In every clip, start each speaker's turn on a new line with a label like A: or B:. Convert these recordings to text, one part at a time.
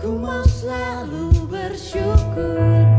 A: Ku mau selalu bersyukur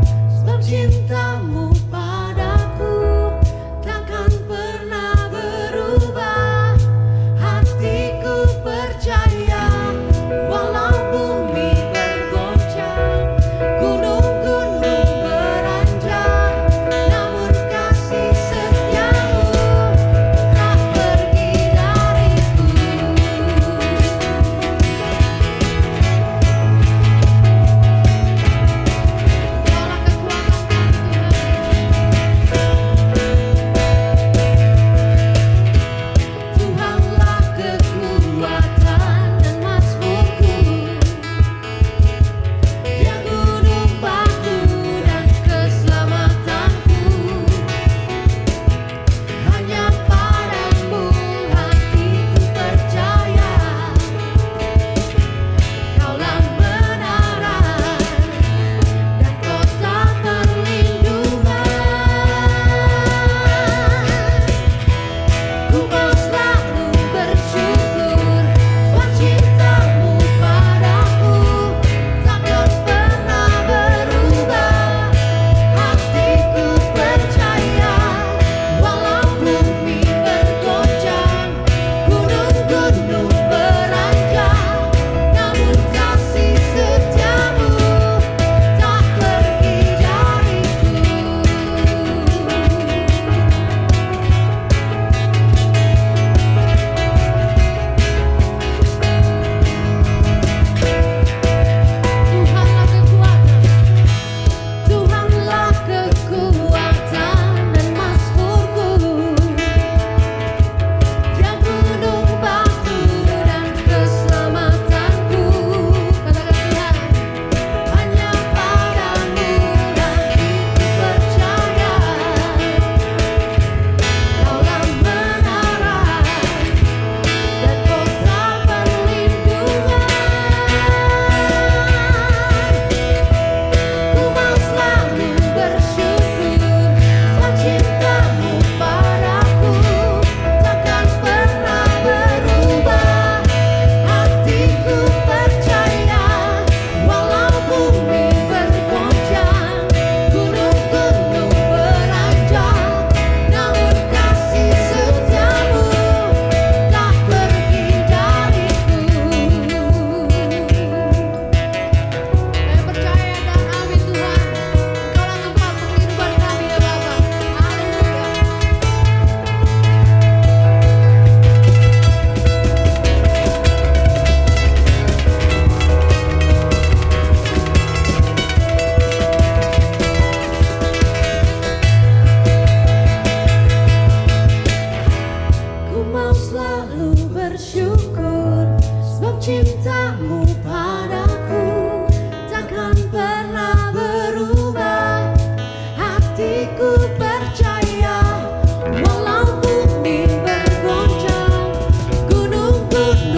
A: old